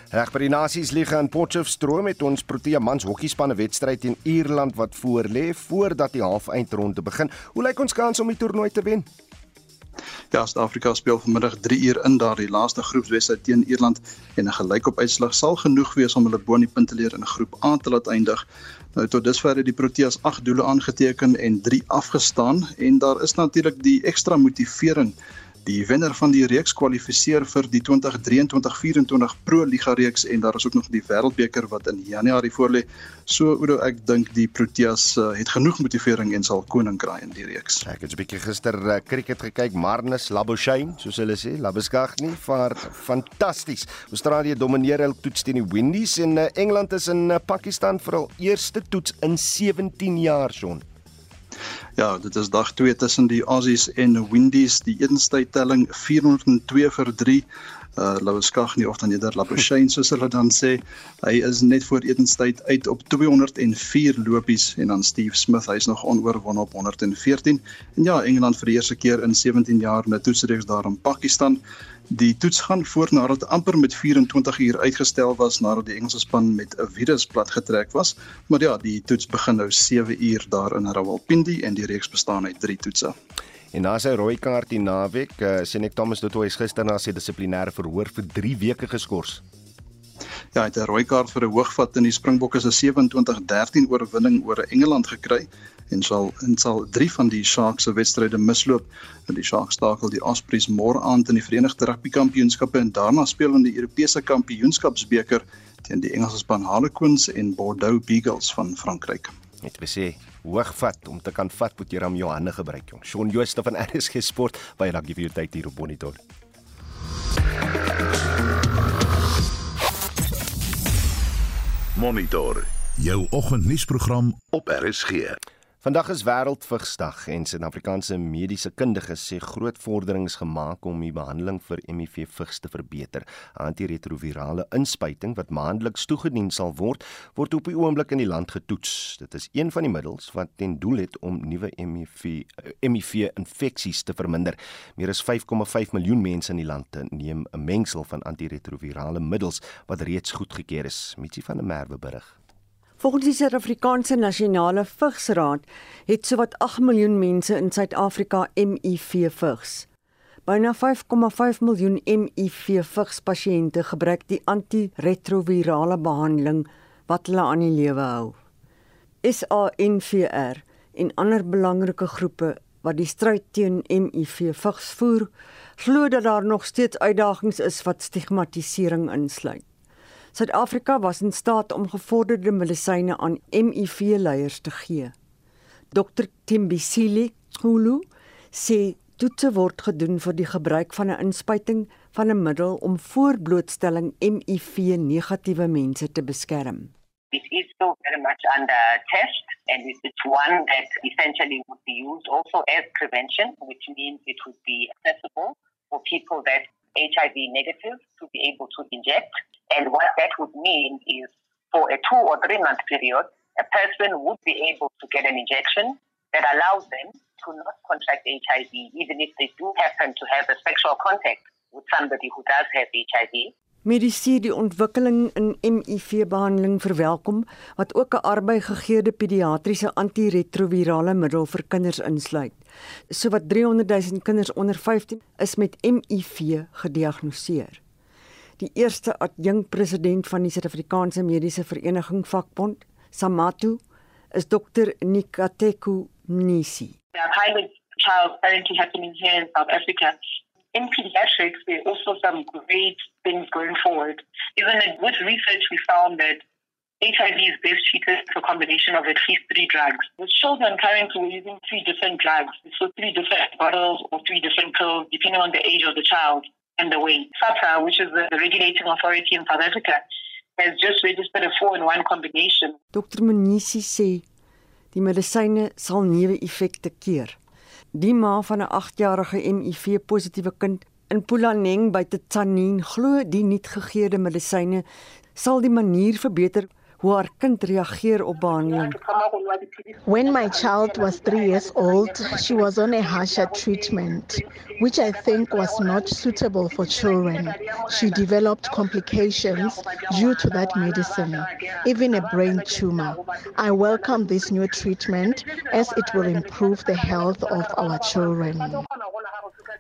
Reg by die Nasiesliga in Potchefstroom met ons Protea mans hokkiespanne wedstryd teen Ierland wat voor lê voordat die halfeindronde begin. Hoe lyk ons kans om die toernooi te wen? Ja, Suid-Afrika speel vanmiddag 3 uur in daardie laaste groepswedstryd teen Ierland en 'n gelykop uitslag sal genoeg wees om hulle bo in die punteleer in groep A te laat eindig. Nou tot dusver het die Proteas 8 doele aangeteken en 3 afgestaan en daar is natuurlik die ekstra motivering Die wenner van die reeks kwalifiseer vir die 2023-24 Pro Liga reeks en daar is ook nog die Wêreldbeker wat in Januarie voorlê. So Oudo, ek dink die Proteas uh, het genoeg motivering en sal koning kraai in die reeks. Ek het 'n bietjie gister uh, cricket gekyk, Marnus Labuschagne, soos hulle sê, Labuschagne vir fantasties. Australië domineer hul toets teen die Windies en uh, Engeland is in uh, Pakistan vir hul eerste toets in 17 jaar son. Ja, dit is dag 2 tussen die Aussies en Windies. Die etenstydtelling 402 vir 3. Uh Louskag nie of dan eerder Labuschagne soos hulle dan sê. Hy is net voor etenstyd uit op 204 lopies en dan Steve Smith, hy's nog onoorwonne op 114. En ja, Engeland vir die eerste keer in 17 jaar in 'n toetsreeks daar in Pakistan. Die toets gaan voort nadat amper met 24 uur uitgestel was nadat die Engelse span met 'n virus platgetrek was. Maar ja, die toets begin nou 7 uur daar in Rawalpindi en die reeks bestaan uit 3 toetse. En na sy rooi kaart die naweek, uh, sien ek Thomas Dutoy gister na sy dissiplinêre verhoor vir 3 weke geskort. Ja, hy het 'n rooi kaart vir 'n hoogvat in die Springbokke se 27-13 oorwinning oor Engeland gekry en sal en sal drie van die Sharks se wedstryde misloop. Die Sharks stakel die Ospreys môre aand in die Verenigde Rugby Kampioenskappe en daarna speel hulle in die Europese Kampioenskapsbeker teen die Engelse span Harlequins en Bordeaux Beagles van Frankryk. Net besê hoogvat om te kan vat moet jy ram jou hande gebruik jong. Shaun Jooste van RSG Sport baie dankie vir jou tyd hier op Monitor. Monitor jou oggendnuusprogram op RSG. Vandag is Wêreldvigsdag en Suid-Afrikaanse mediese kundiges sê groot vorderings gemaak om die behandeling vir HIV vigs te verbeter. Antiretrovirale inspuiting wat maandeliks toegedien sal word, word op die oomblik in die land getoets. Dit is een van die middels wat ten doel het om nuwe HIV HIV infeksies te verminder. Meer as 5,5 miljoen mense in die land neem 'n mengsel van antiretrovirale middels wat reeds goedgekeur is. Mitsi van der Merwe berig. Volgens die Suid-Afrikaanse Nasionale Vigsraad het sowat 8 miljoen mense in Suid-Afrika HIV vigs. Byna 5,5 miljoen HIV vigs pasiënte gebruik die antiretrovirale behandeling wat hulle aan die lewe hou. SANVR en ander belangrike groepe wat die stryd teen HIV vigs voer, glo dat daar nog steeds uitdagings is wat stigmatisering insluit. Suid-Afrika was in staat om gevorderde medisyne aan HIV-leiers te gee. Dr Timbisile Kulu sê toetse word gedoen vir die gebruik van 'n inspuiting van 'n middel om voorblootstelling HIV-negatiewe mense te beskerm. It is still very much under test and it's one that essentially would be used also as prevention, which means it would be accessible for people that HIV negative to be able to inject. And what that would mean is for a two or three month period, a person would be able to get an injection that allows them to not contract HIV, even if they do happen to have a sexual contact with somebody who does have HIV. Medisyne die ontwikkeling in HIV-behandeling verwelkom wat ook 'n arbeigegeerde pediatriese antiretrovirale middel vir kinders insluit. Sowat 300 000 kinders onder 15 is met HIV gediagnoseer. Die eerste adjunkpresident van die Suid-Afrikaanse Mediese Vereniging Vakbond, SAMATU, is Dr Nikateku Nisi. Are pilot trials currently happening here in South Africa in pediatrics, there are also some great things going forward. Even with research, we found that HIV is best treated with a combination of at least three drugs. With children, currently we're using three different drugs, so three different bottles or three different pills, depending on the age of the child and the weight. SAPA, which is the regulating authority in South Africa, has just registered a four-in-one combination. Dr. Munisi sê die medisyne sal neeweffekte keer. Die ma van 'n 8-jarige HIV-positiewe kind in Pulaneng by Tsanin glo die nuutgegeede medisyne sal die manier verbeter hoe haar kind reageer op behandeling. When my child was 3 years old, she was on a harsher treatment, which I think was not suitable for children. She developed complications due to that medicine, even a brain tumor. I welcome this new treatment as it will improve the health of our children.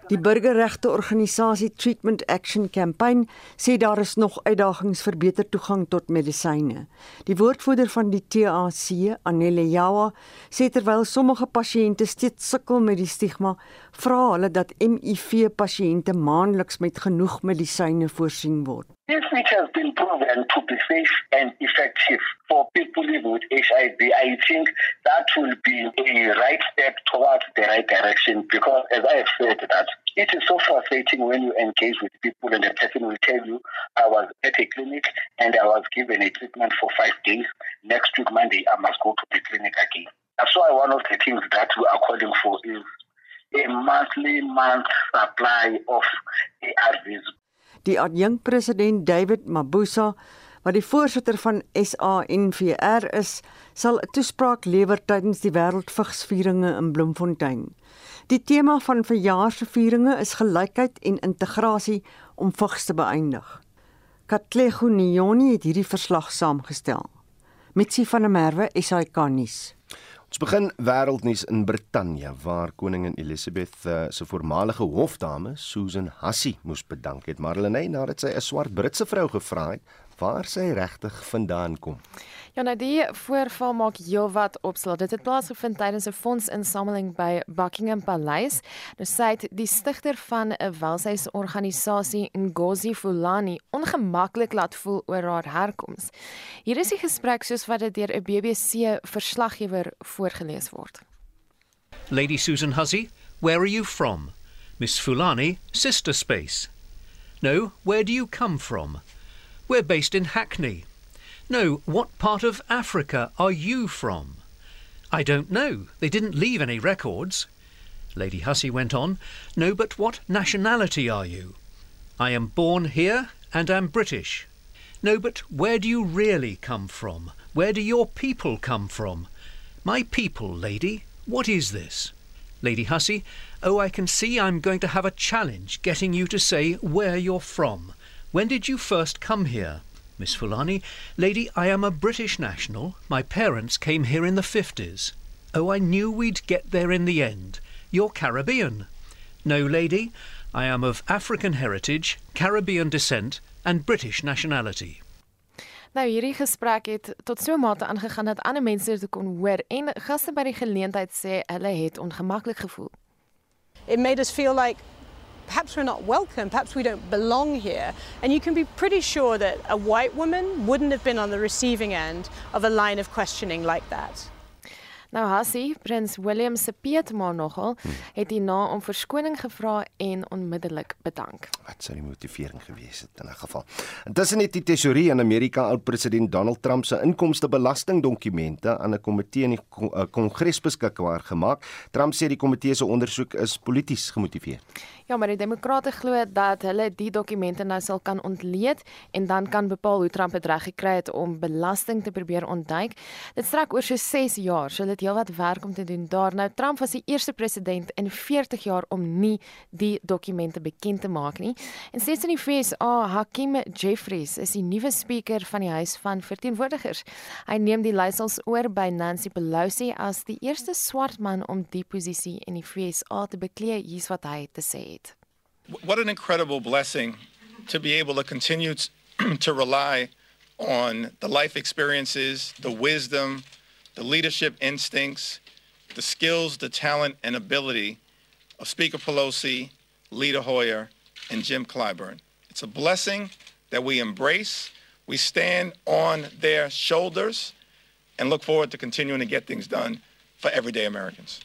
Die burgerregte organisasie Treatment Action Campaign sê daar is nog uitdagings vir beter toegang tot medisyne. Die woordvoerder van die TAC, Anele Jawa, sê terwyl sommige pasiënte steeds sukkel met die stigma, vra hulle dat HIV pasiënte maandeliks met genoeg medisyne voorsien word. If it has been proven to be safe and effective for people living with HIV, I think that will be a right step towards the right direction because, as I have said, that it is so frustrating when you engage with people and the person will tell you, I was at a clinic and I was given a treatment for five days. Next week, Monday, I must go to the clinic again. That's why one of the things that we are calling for is a monthly month supply of ARVs Die adjunkpresident David Mabuza, wat die voorsitter van SANVR is, sal 'n toespraak lewer tydens die Wêreldvigsvieringe in Bloemfontein. Die tema van verjaar se vieringe is gelykheid en integrasie om vigs te beëindig. Katlego Nioni het hierdie verslag saamgestel. Mitsi van der Merwe, SAK nuus. Ons begin wêreldnuus in Brittanje waar koningin Elizabeth uh, se voormalige hofdame Susan Hussey moes bedank het, maar hulle net nadat sy 'n swart Britse vrou gevra het waar sy regtig vandaan kom. Ja, nou die voorval maak heelwat opslag. Dit het plaasgevind tydens 'n fondsinsameling by Buckingham Paleis. Nou sê die stigter van 'n welsynsorganisasie Ngozi Fulani ongemaklik laat voel oor haar herkoms. Hier is die gesprek soos wat dit deur 'n BBC verslaggewer voorgeles word. Lady Susan Hussey, where are you from? Miss Fulani, Sister Space. No, where do you come from? We're based in Hackney. No, what part of Africa are you from? I don't know. They didn't leave any records. Lady Hussey went on. No, but what nationality are you? I am born here and am British. No, but where do you really come from? Where do your people come from? My people, lady. What is this? Lady Hussey, oh, I can see I'm going to have a challenge getting you to say where you're from. When did you first come here? Miss Fulani, Lady, I am a British national. My parents came here in the 50s. Oh, I knew we'd get there in the end. You're Caribbean. No, lady, I am of African heritage, Caribbean descent, and British nationality. Nou hierdie gesprek het tot so 'n mate aangegaan dat ander mense dit kon hoor en gaste by die geleentheid sê hulle het ongemaklik gevoel. It made us feel like perhaps we're not welcome, perhaps we don't belong here. And you can be pretty sure that a white woman wouldn't have been on the receiving end of a line of questioning like that. Nou Hassie, prins William se peetma nogal, het hierna om verskoning gevra en onmiddellik bedank. Wat sou die motivering gewees het in 'n geval? Intussen het die tesourier in Amerika oud-president Donald Trump se inkomstebelastingdokumente aan 'n komitee in die Kongres beskikbaar gemaak. Trump sê die komitee se ondersoek is polities gemotiveer. Ja, maar die demokrate glo dat hulle die dokumente nou sal kan ontleed en dan kan bepaal hoe Trump dit reg gekry het om belasting te probeer ontduik. Dit strek oor so 6 jaar, so dit heelwat werk om te doen. Daar nou Trump was die eerste president in 40 jaar om nie die dokumente bekend te maak nie. En steeds in die FSA, Hakeem Jeffries is die nuwe spreker van die Huis van Verteenwoordigers. Hy neem die leiersels oor by Nancy Pelosi as die eerste swart man om die posisie in die FSA te beklee. Hier's wat hy te sê het. What an incredible blessing to be able to continue (clears throat) to rely on the life experiences, the wisdom, the leadership instincts, the skills, the talent, and ability of Speaker Pelosi, Leader Hoyer, and Jim Clyburn. It's a blessing that we embrace. We stand on their shoulders and look forward to continuing to get things done for everyday Americans.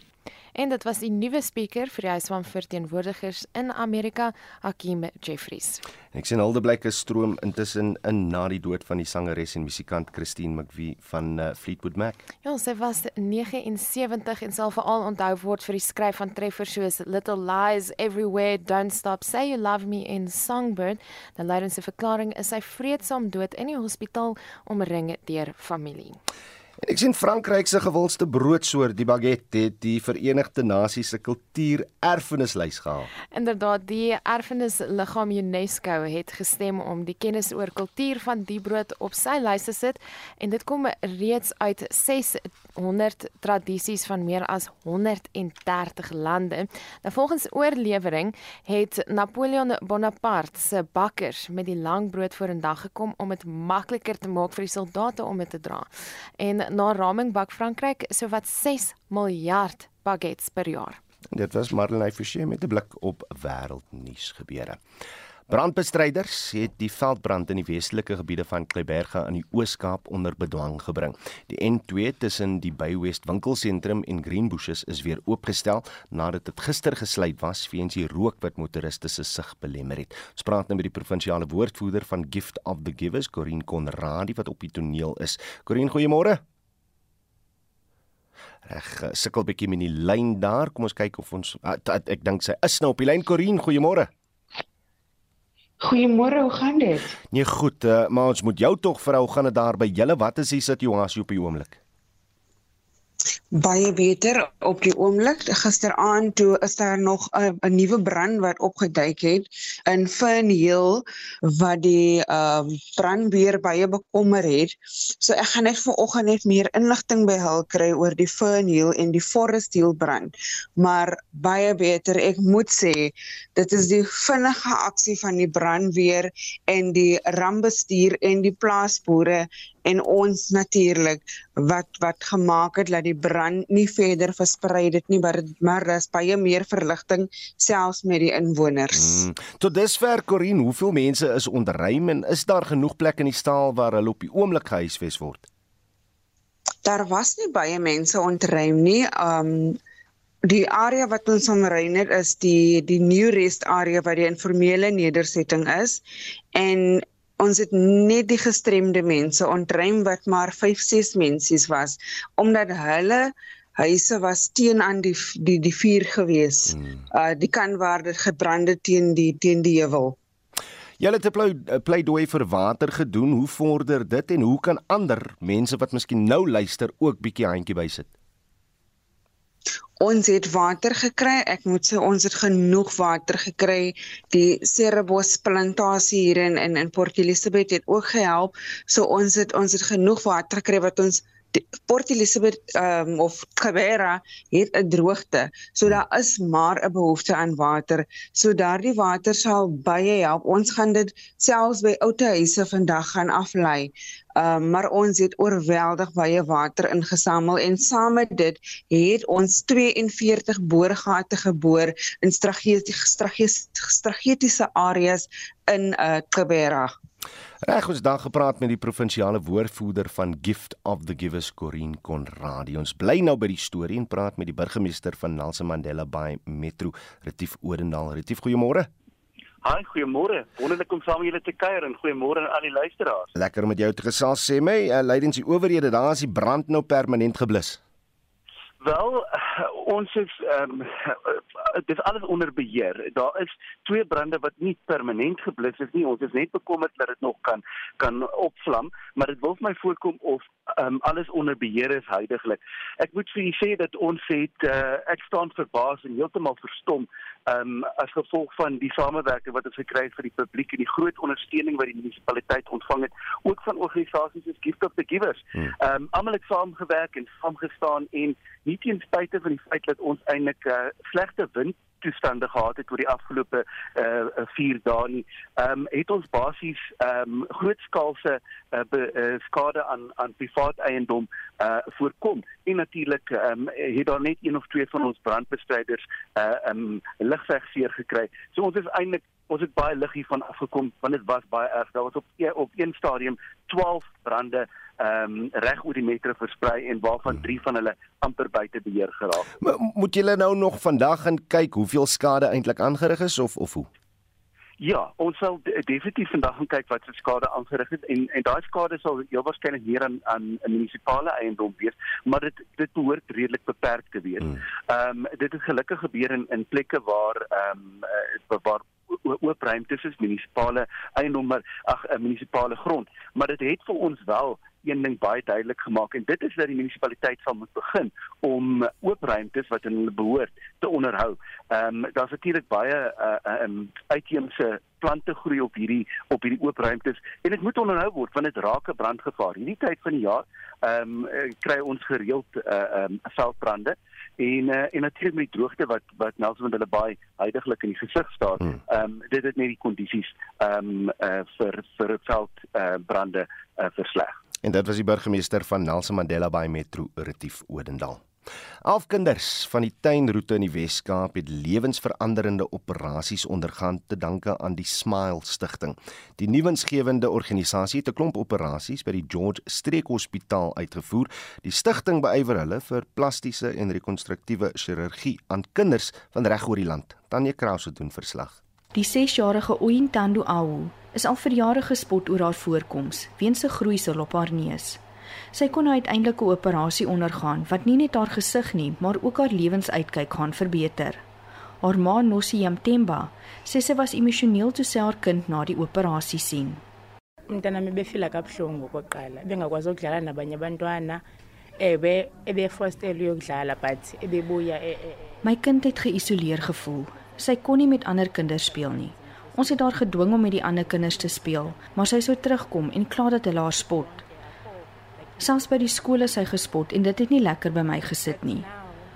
En dit was die nuwe spreker vir die Huis van Verteenwoordigers in Amerika, Hakeem Jeffries. En ek sien Hildeblyk is stroom intussen in na die dood van die sangeres en musikant Christine McVie van uh, Fleetwood Mac. Ja, sy was 79 en sal veral onthou word vir die skryf van treffers soos Little Lies, Everywhere, Don't Stop, Say You Love Me en Songbird. Die leidense verklaring is sy vreedsaam dood in die hospitaal omring deur familie. En ek sien Frankryk se gewildste broodsoort, die baguette, het die Verenigde Nasies se kultuurerfenislys gehaal. Inderdaad, die erfenisliggaam UNESCO het gestem om die kennis oor kultuur van die brood op sy lys te sit en dit kom reeds uit 600 tradisies van meer as 130 lande. Nou volgens oorlewering het Napoleon Bonaparte se bakkers met die lang brood vorendag gekom om dit makliker te maak vir die soldate om dit te dra. En na raming bak Frankryk sowat 6 miljard baguettes per jaar. Dit was Marlenae Forsie met 'n blik op wêreldnuus gebeure. Brandbestryders het die veldbrand in die westelike gebiede van Kleiberge in die Oos-Kaap onder bedwang gebring. Die N2 tussen die Bay West winkelsentrum en Greenbushes is weer oopgestel nadat dit gister gesluit was weens die rook wat motoriste se sig belemmer het. Ons praat nou met die provinsiale woordvoerder van Gift of the Givers, Corin Conradi wat op die toneel is. Corin, goeiemôre. Reg, sukkel bietjie met die lyn daar. Kom ons kyk of ons ek, ek dink sy is nou op die lyn. Corin, goeiemôre. Goeiemôre, hoe gaan dit? Nee, goed, uh, maar ons moet jou tog vra hoe gaan dit daar by julle? Wat is die situasie op die oomblik? Baie beter op die oomblik. Gisteraand toe is daar nog 'n 'n nuwe brand wat opgeduik het in Fernhill wat die ehm uh, brandweer baie bekommer het. So ek gaan net vanoggend net meer inligting by hul kry oor die Fernhill en die Forest Hill brand. Maar baie beter, ek moet sê, dit is die vinnige aksie van die brandweer en die rampbestuur en die plaasboere en ons natuurlik wat wat gemaak het dat die brand nie verder versprei het nie maar maar daar's baie meer verligting selfs met die inwoners. Mm. Tot dusver Corin, hoeveel mense is ontruim en is daar genoeg plek in die staal waar hulle op die oomblik gehuisves word? Daar was nie baie mense ontruim nie. Um die area wat ons omrein het is die die New Rest area waar die informele nedersetting is en ons het net die gestremde mense ontruim wat maar 5 6 mensies was omdat hulle huise was teen aan die die die vuur gewees. Hmm. Uh die kan waar dit gebrande teen die teen die heuwel. Julle het 'n pleidooi vir water gedoen. Hoe vorder dit en hoe kan ander mense wat miskien nou luister ook bietjie handjie bysit? Ons het water gekry. Ek moet sê ons het genoeg water gekry. Die Cerebos plantasie hier in in, in Port Elizabeth het ook gehelp. So ons het ons het genoeg water gekry wat ons Port Elizabeth um, of Cabrera het 'n droogte. So daar is maar 'n behoefte aan water. So daardie water sal baie help. Ons gaan dit selfs by ouete huise vandag gaan aflei. Um, maar ons het oorweldig baie water ingesamel en saam met dit het ons 42 boorgate geboor in strategiese strategiese areas in uh, Cabrera. Reg ons dan gepraat met die provinsiale woordvoerder van Gift of the Givers Corin Conradie. Ons bly nou by die storie en praat met die burgemeester van Nelson Mandela Bay Metro, Retief Odendaal. Retief, goeiemôre. Haai, goeiemôre. Wonderlik om saam met julle te kuier en goeiemôre aan al die luisteraars. Lekker om met jou te gesels. Sê my, uh, lydens die owerhede, daar is die brand nou permanent geblus. Wel, ons is ehm um, dit is alles onder beheer. Daar is twee brande wat nie permanent geblus is nie. Ons is net bekommerd dat dit nog kan kan opvlam, maar dit wil vir my voorkom of ehm um, alles onder beheer is heidaglik. Ek moet vir u sê dat ons het uh, ek staan verbaas en heeltemal verstom ehm um, as gevolg van die samewerking wat ons gekry het vir die publiek en die groot ondersteuning wat die munisipaliteit ontvang het, ook van organisasies soos Gift of the Givers. Hmm. Ehm um, almal het saamgewerk en saamgestaan en nie ten spyte van die feit dat ons eintlik uh, slegte wind toestande gehad het oor die afgelope uh 4 dae nie. Ehm um, het ons basies ehm um, grootskaalse uh, uh, skade aan aan privaat eiendom uh voorkom. En natuurlik ehm um, het daar net een of twee van ons brandbestryders uh ehm um, ligvegseer gekry. So ons is eintlik ons het baie lig hiervan afgekom want dit was baie erg. Daar was op op een stadium 12 brande ehm um, reg oor die metro versprei en waarvan 3 van hulle amper buite beheer geraak. Maar moet julle nou nog vandag gaan kyk hoeveel skade eintlik aangerig is of of hoe? Ja, ons sal definitief vandag gaan kyk wat se skade aangerig het en en daai skade sal heel waarskynlik meer aan aan 'n munisipale eiendom wees, maar dit dit behoort redelik beperk te wees. Hmm. Ehm um, dit het gelukkig gebeur in in plekke waar ehm um, waar oop ruimtes is munisipale eiendom maar ag 'n munisipale grond, maar dit het vir ons wel een ding baie duidelik gemaak en dit is dat die munisipaliteit sal moet begin om oop ruimtes wat aan hulle behoort te onderhou. Ehm um, daar's natuurlik baie uh um uitheemse plante groei op hierdie op hierdie oop ruimtes en dit moet onderhou word want dit raak 'n brandgevaar. Hierdie tyd van die jaar ehm um, kry ons gereeld uh um veldbrande en uh, en natuurlik met die droogte wat wat Nelson Mandela Bay heidaglik in die gesig staan. Hmm. Ehm um, dit het net die kondisies ehm um, uh, vir vir veld uh, brande uh, versleg. En dit was die burgemeester van Nelson Mandela Bay Metro Retief Odendaal. Alf kinders van die tuinroete in die Wes-Kaap het lewensveranderende operasies ondergaan te danke aan die Smile Stichting. Die nuwensgewende organisasie het 'n klomp operasies by die George Streek Hospitaal uitgevoer. Die stigting beywer hulle vir plastiese en rekonstruktiewe chirurgie aan kinders van reg oor die land. Tanya Krause doen verslag. Die 6-jarige Oyintando Awu is al vir jare gespot oor haar voorkoms weens 'n groeisel op haar neus. Sy kon uiteindelik 'n operasie ondergaan wat nie net haar gesig nie, maar ook haar lewensuitkyk gaan verbeter. Haar ma Nossie Mtemba sê sy was emosioneel toe sy haar kind na die operasie sien. Umntana befila kabuhlungu okoqala, bengakwazi ukudlala nabanye abantwana. Ebe ebe forced ukudlala but ebebuya e, e, e. My kind het geïsoleer gevoel. Sy kon nie met ander kinders speel nie. Ons het haar gedwing om met die ander kinders te speel, maar sy sou terugkom en kla dat hulle haar spot. Selfs by die skool is hy gespot en dit het nie lekker by my gesit nie.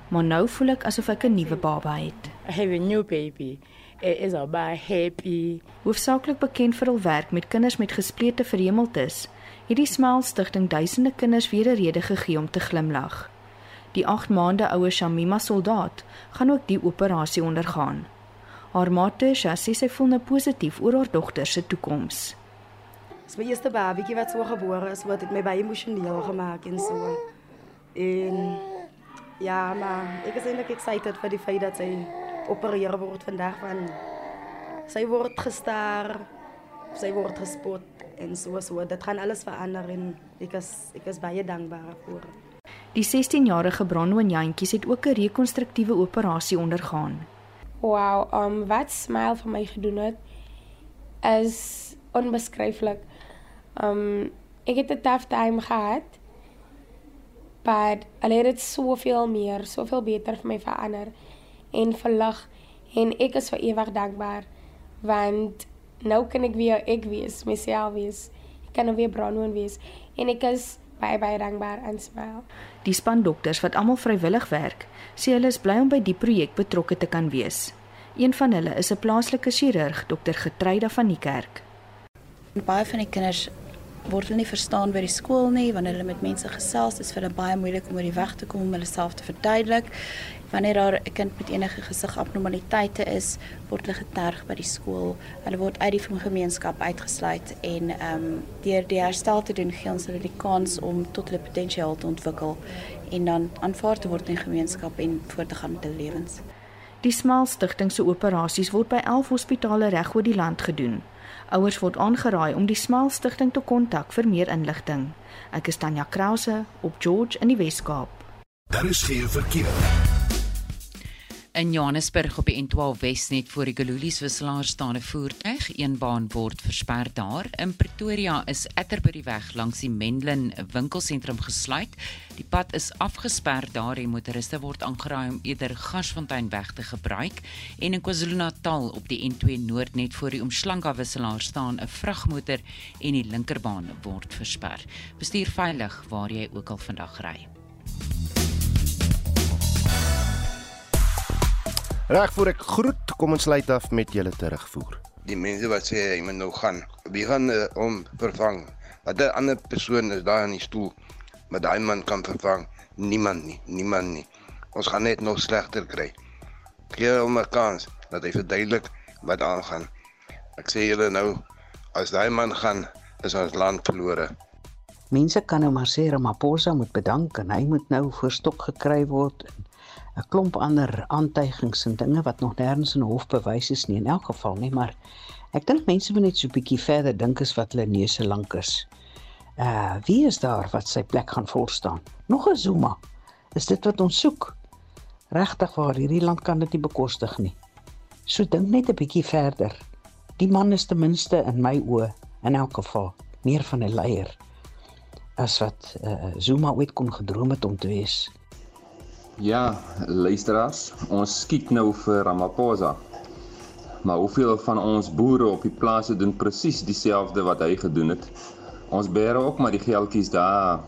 Maar nou voel ek asof ek 'n nuwe baba het. I have a new baby. It is about happy. Hoofsaaklik bekend vir hul werk met kinders met gesplete verhemeltes, het die Smile Stichting duisende kinders weer 'n rede gegee om te glimlag. Die 8 maande oue Shamima soldaat gaan ook die operasie ondergaan. Haar ma Tisha sê sy voel nou positief oor haar dogter se toekoms. Dis my eerste babatjie wat so gebore is, wat dit my baie emosioneel gemaak en so. En ja, maar ek is eintlik excited vir die feit dat sy opereer word vandag van sy word gestaar, sy word gespot en so so. Dit gaan alles verander en ek is ek is baie dankbaar vir. Die 16-jarige Brandon Jantjies het ook 'n rekonstruktiewe operasie ondergaan. Wow, um wat smile vir my gedoen het is onbeskryflik. Um ek het 'n tough time gehad. Maar hulle het dit soveel meer, soveel beter vir my verander en verlig en ek is vir ewig dankbaar want nou kan ek weer ek wees, myself wees. Ek kan nou weer Bronwyn wees en ek is baie baie dankbaar aan Smile. Die span dokters wat almal vrywillig werk, sê hulle is bly om by die projek betrokke te kan wees. Een van hulle is 'n plaaslike chirurg, dokter Getreida van die kerk. Baie van die kinders word hulle nie verstaan by die skool nie wanneer hulle met mense gesels dis vir hulle baie moeilik om oor die weg te kom om hulle self te verduidelik wanneer daar 'n kind met enige gesigabnormaliteite is word hulle geterg by die skool hulle word uit die gemeenskap uitgesluit en ehm um, deur die herstel te doen gee ons hulle die kans om tot hulle potensiaal te ontwikkel en dan aanvaar te word in die gemeenskap en voort te gaan met hulle lewens Die Smal Stichting se operasies word by 11 hospitale reg oor die land gedoen. Ouers word aangeraai om die Smal Stichting te kontak vir meer inligting. Ek is Tanya Krause op George in die Wes-Kaap. Daar is geen verkeer. In Johannesburg op die N12 Wesnet voor die Gululies wisselaar staan 'n voertuig, een baan word versper daar. In Pretoria is Atterbury weg langs die Menlyn winkelsentrum gesluit. Die pad is afgesper daar en motoriste word aangeraai om eerder Gasfontein weg te gebruik. En in KwaZulu-Natal op die N2 Noord net voor die Umhlanga wisselaar staan 'n vragmotor en die linkerbaan word versper. Bestuur veilig waar jy ook al vandag ry. Reg voor ek groet, kom ons sluit af met julle terugvoer. Die mense wat sê hy moet nou gaan, wie gaan uh, om vervang? Wat 'n ander persoon is daar in die stoel, maar daai man kan vervang niemand nie, niemand nie. Ons gaan net nog slegter kry. Gee hom 'n kans dat hy verduidelik wat aangaan. Ek sê julle nou, as daai man gaan, is ons land verlore. Mense kan nou maar sê Ramaphosa moet bedank en hy moet nou voorstok gekry word. 'n klomp ander aantuigings en dinge wat nog nêrens in hof bewys is nie in elk geval nie, maar ek dink mense moet net so 'n bietjie verder dink as wat hulle neuse lank is. Uh wie is daar wat sy plek gaan volstaan? Nog 'n Zuma. Is dit wat ons soek? Regtig waar hierdie land kan dit nie bekostig nie. So dink net 'n bietjie verder. Die man is ten minste in my oë in elk geval meer van 'n leier as wat uh, Zuma ooit kon gedroom het om te wees. Ja, luisteraars, ons skiet nou vir Ramaphosa. Maar hoeveel van ons boere op die plase doen presies dieselfde wat hy gedoen het? Ons bêre ook maar die geldjies daar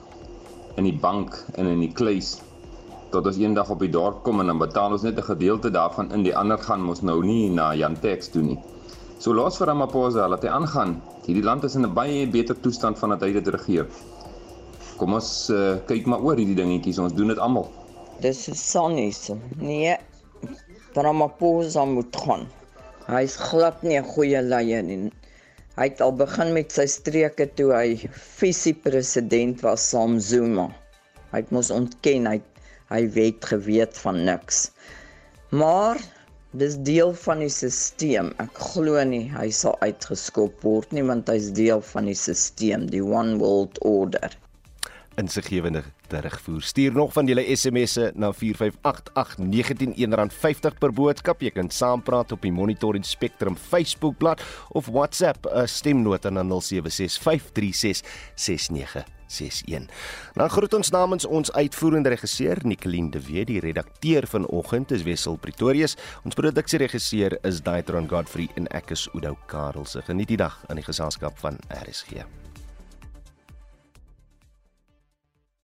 in die bank en in die kluis tot ons eendag op die dorp kom en dan betaal ons net 'n gedeelte daarvan in die ander gaan mos nou nie na Jantex toe nie. So los vir Ramaphosa, laat hy aangaan. Hierdie land is in 'n baie beter toestand van dat hy dit regeer. Kom ons uh, kyk maar oor hierdie dingetjies, ons doen dit almal. Dis Sannie. Nee. Ramaphosa moet gaan. Hy's glad nie 'n goeie leier nie. Hy het al begin met sy streke toe hy visiepresident was saam Zuma. Hy het mos ontken hy hy weet geweet van niks. Maar dis deel van die stelsel. Ek glo nie hy sal uitgeskop word nie want hy's deel van die stelsel, die one world order insiggewende terugvoer. Stuur nog van julle SMS'e na 4588919 R50 per boodskap. Jy kan saampraat op die Monitor en Spectrum Facebookblad of WhatsApp 'n stemnota na 0765366961. Dan groet ons namens ons uitvoerende regisseur Nicoline de Wet, die redakteur vanoggend is Wessel Pretorius. Ons produksieregisseur is Daitron Godfrey en ek is Udo Karelse. Geniet die dag in die geselskap van RSG.